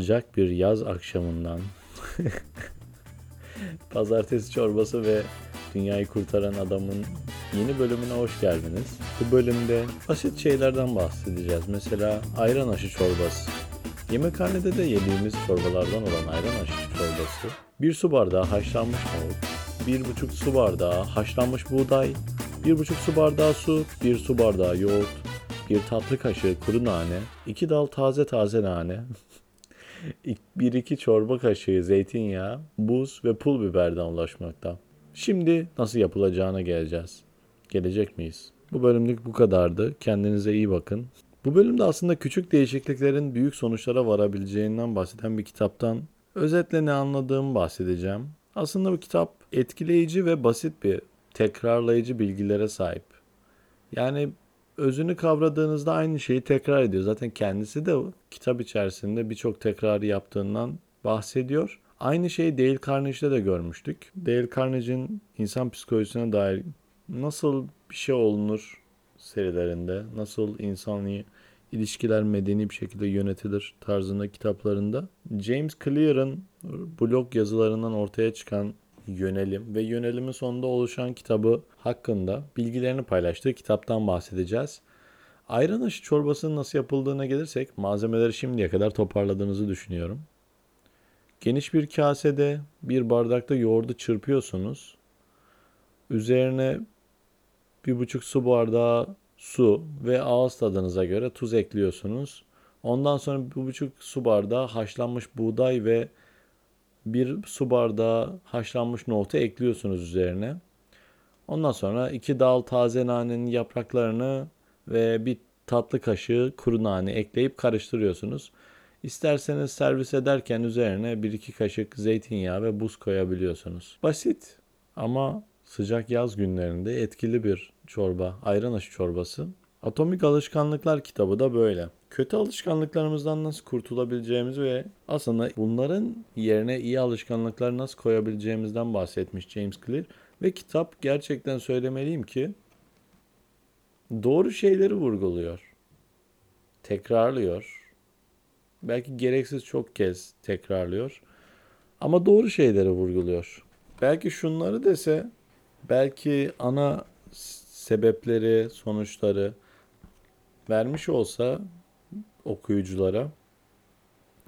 sıcak bir yaz akşamından Pazartesi çorbası ve Dünyayı Kurtaran Adam'ın yeni bölümüne hoş geldiniz. Bu bölümde basit şeylerden bahsedeceğiz. Mesela ayran aşı çorbası. Yemekhanede de yediğimiz çorbalardan olan ayran aşı çorbası. Bir su bardağı haşlanmış nohut, bir buçuk su bardağı haşlanmış buğday, bir buçuk su bardağı su, bir su bardağı yoğurt, bir tatlı kaşığı kuru nane, iki dal taze taze nane, bir iki çorba kaşığı zeytinyağı, buz ve pul biberden ulaşmakta. Şimdi nasıl yapılacağına geleceğiz. Gelecek miyiz? Bu bölümlük bu kadardı. Kendinize iyi bakın. Bu bölümde aslında küçük değişikliklerin büyük sonuçlara varabileceğinden bahseden bir kitaptan özetle ne anladığımı bahsedeceğim. Aslında bu kitap etkileyici ve basit bir tekrarlayıcı bilgilere sahip. Yani özünü kavradığınızda aynı şeyi tekrar ediyor. Zaten kendisi de kitap içerisinde birçok tekrarı yaptığından bahsediyor. Aynı şeyi Dale Carnegie'de de görmüştük. Dale Carnegie'nin insan psikolojisine dair nasıl bir şey olunur serilerinde, nasıl insani ilişkiler medeni bir şekilde yönetilir tarzında kitaplarında James Clear'ın blog yazılarından ortaya çıkan yönelim ve yönelimin sonunda oluşan kitabı hakkında bilgilerini paylaştığı kitaptan bahsedeceğiz. Ayran aşı çorbasının nasıl yapıldığına gelirsek malzemeleri şimdiye kadar toparladığınızı düşünüyorum. Geniş bir kasede bir bardakta yoğurdu çırpıyorsunuz. Üzerine bir buçuk su bardağı su ve ağız tadınıza göre tuz ekliyorsunuz. Ondan sonra bir buçuk su bardağı haşlanmış buğday ve bir su bardağı haşlanmış nohutu ekliyorsunuz üzerine. Ondan sonra iki dal taze nanenin yapraklarını ve bir tatlı kaşığı kuru nane ekleyip karıştırıyorsunuz. İsterseniz servis ederken üzerine bir iki kaşık zeytinyağı ve buz koyabiliyorsunuz. Basit ama sıcak yaz günlerinde etkili bir çorba, ayran aşı çorbası. Atomik Alışkanlıklar kitabı da böyle. Kötü alışkanlıklarımızdan nasıl kurtulabileceğimiz ve aslında bunların yerine iyi alışkanlıklar nasıl koyabileceğimizden bahsetmiş James Clear. Ve kitap gerçekten söylemeliyim ki doğru şeyleri vurguluyor. Tekrarlıyor. Belki gereksiz çok kez tekrarlıyor. Ama doğru şeyleri vurguluyor. Belki şunları dese, belki ana sebepleri, sonuçları vermiş olsa okuyuculara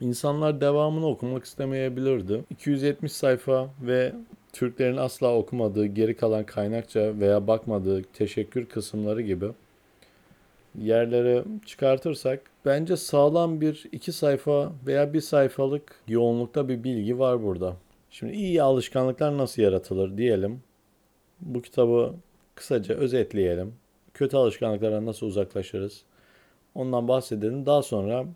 insanlar devamını okumak istemeyebilirdi. 270 sayfa ve Türklerin asla okumadığı, geri kalan kaynakça veya bakmadığı teşekkür kısımları gibi yerlere çıkartırsak bence sağlam bir iki sayfa veya bir sayfalık yoğunlukta bir bilgi var burada. Şimdi iyi alışkanlıklar nasıl yaratılır diyelim. Bu kitabı kısaca özetleyelim. Kötü alışkanlıklara nasıl uzaklaşırız? Ondan bahsedelim. Daha sonra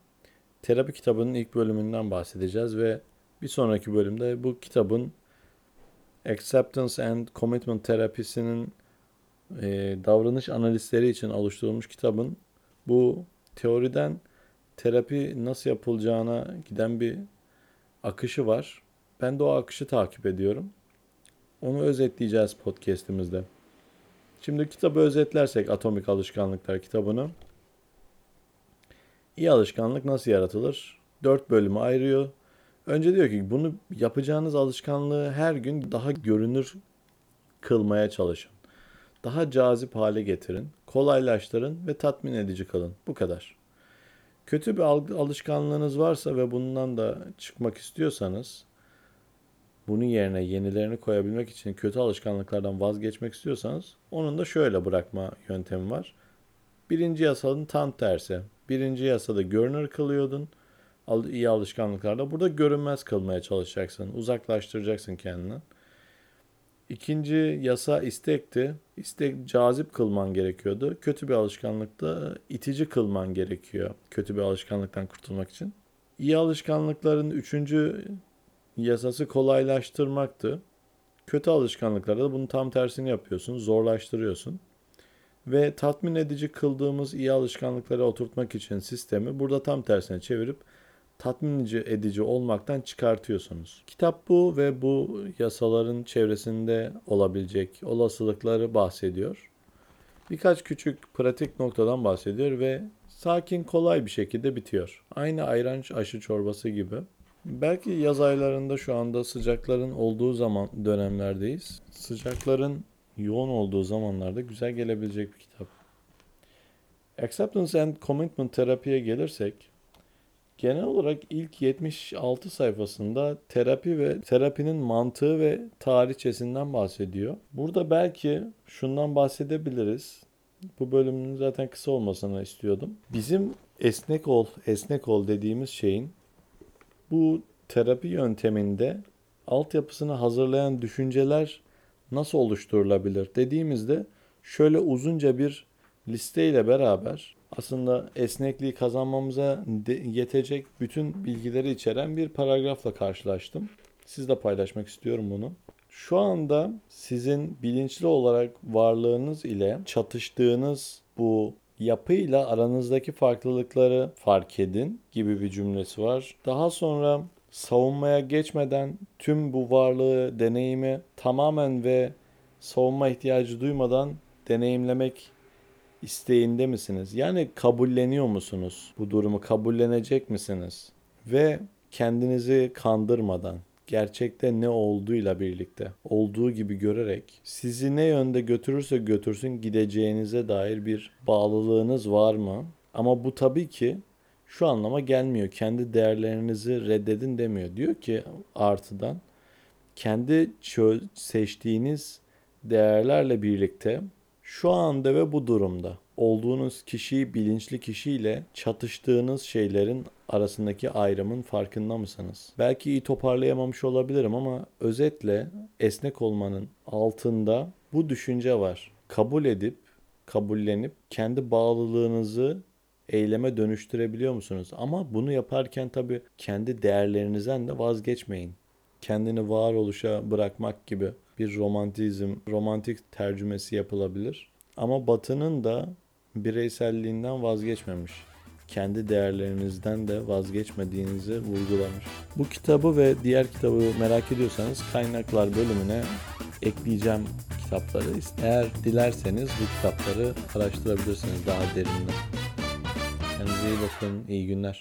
terapi kitabının ilk bölümünden bahsedeceğiz ve bir sonraki bölümde bu kitabın Acceptance and Commitment terapisinin e, davranış analistleri için oluşturulmuş kitabın bu teoriden terapi nasıl yapılacağına giden bir akışı var. Ben de o akışı takip ediyorum. Onu özetleyeceğiz podcast'imizde. Şimdi kitabı özetlersek Atomik Alışkanlıklar kitabını. İyi alışkanlık nasıl yaratılır? Dört bölümü ayırıyor. Önce diyor ki bunu yapacağınız alışkanlığı her gün daha görünür kılmaya çalışın. Daha cazip hale getirin, kolaylaştırın ve tatmin edici kılın. Bu kadar. Kötü bir alışkanlığınız varsa ve bundan da çıkmak istiyorsanız bunun yerine yenilerini koyabilmek için kötü alışkanlıklardan vazgeçmek istiyorsanız onun da şöyle bırakma yöntemi var. Birinci yasanın tam tersi. Birinci yasada görünür kılıyordun. iyi alışkanlıklarda burada görünmez kılmaya çalışacaksın. Uzaklaştıracaksın kendini. İkinci yasa istekti. İstek cazip kılman gerekiyordu. Kötü bir alışkanlıkta itici kılman gerekiyor. Kötü bir alışkanlıktan kurtulmak için. İyi alışkanlıkların üçüncü yasası kolaylaştırmaktı. Kötü alışkanlıklarda da bunun tam tersini yapıyorsun, zorlaştırıyorsun. Ve tatmin edici kıldığımız iyi alışkanlıkları oturtmak için sistemi burada tam tersine çevirip tatmin edici olmaktan çıkartıyorsunuz. Kitap bu ve bu yasaların çevresinde olabilecek olasılıkları bahsediyor. Birkaç küçük pratik noktadan bahsediyor ve sakin kolay bir şekilde bitiyor. Aynı ayran aşı çorbası gibi. Belki yaz aylarında şu anda sıcakların olduğu zaman dönemlerdeyiz. Sıcakların yoğun olduğu zamanlarda güzel gelebilecek bir kitap. Acceptance and Commitment terapiye gelirsek genel olarak ilk 76 sayfasında terapi ve terapinin mantığı ve tarihçesinden bahsediyor. Burada belki şundan bahsedebiliriz. Bu bölümün zaten kısa olmasını istiyordum. Bizim esnek ol, esnek ol dediğimiz şeyin bu terapi yönteminde altyapısını hazırlayan düşünceler nasıl oluşturulabilir dediğimizde şöyle uzunca bir listeyle beraber aslında esnekliği kazanmamıza yetecek bütün bilgileri içeren bir paragrafla karşılaştım. Sizle paylaşmak istiyorum bunu. Şu anda sizin bilinçli olarak varlığınız ile çatıştığınız bu yapıyla aranızdaki farklılıkları fark edin gibi bir cümlesi var. Daha sonra savunmaya geçmeden tüm bu varlığı, deneyimi tamamen ve savunma ihtiyacı duymadan deneyimlemek isteğinde misiniz? Yani kabulleniyor musunuz? Bu durumu kabullenecek misiniz? Ve kendinizi kandırmadan gerçekte ne olduğuyla birlikte olduğu gibi görerek sizi ne yönde götürürse götürsün gideceğinize dair bir bağlılığınız var mı? Ama bu tabii ki şu anlama gelmiyor. Kendi değerlerinizi reddedin demiyor. Diyor ki artıdan kendi seçtiğiniz değerlerle birlikte şu anda ve bu durumda olduğunuz kişiyi bilinçli kişiyle çatıştığınız şeylerin arasındaki ayrımın farkında mısınız? Belki iyi toparlayamamış olabilirim ama özetle esnek olmanın altında bu düşünce var. Kabul edip, kabullenip kendi bağlılığınızı eyleme dönüştürebiliyor musunuz? Ama bunu yaparken tabii kendi değerlerinizden de vazgeçmeyin. Kendini varoluşa bırakmak gibi bir romantizm, romantik tercümesi yapılabilir. Ama Batı'nın da bireyselliğinden vazgeçmemiş. Kendi değerlerinizden de vazgeçmediğinizi vurgulamış. Bu kitabı ve diğer kitabı merak ediyorsanız kaynaklar bölümüne ekleyeceğim kitapları. Eğer dilerseniz bu kitapları araştırabilirsiniz daha derinden. Kendinize iyi bakın, iyi günler.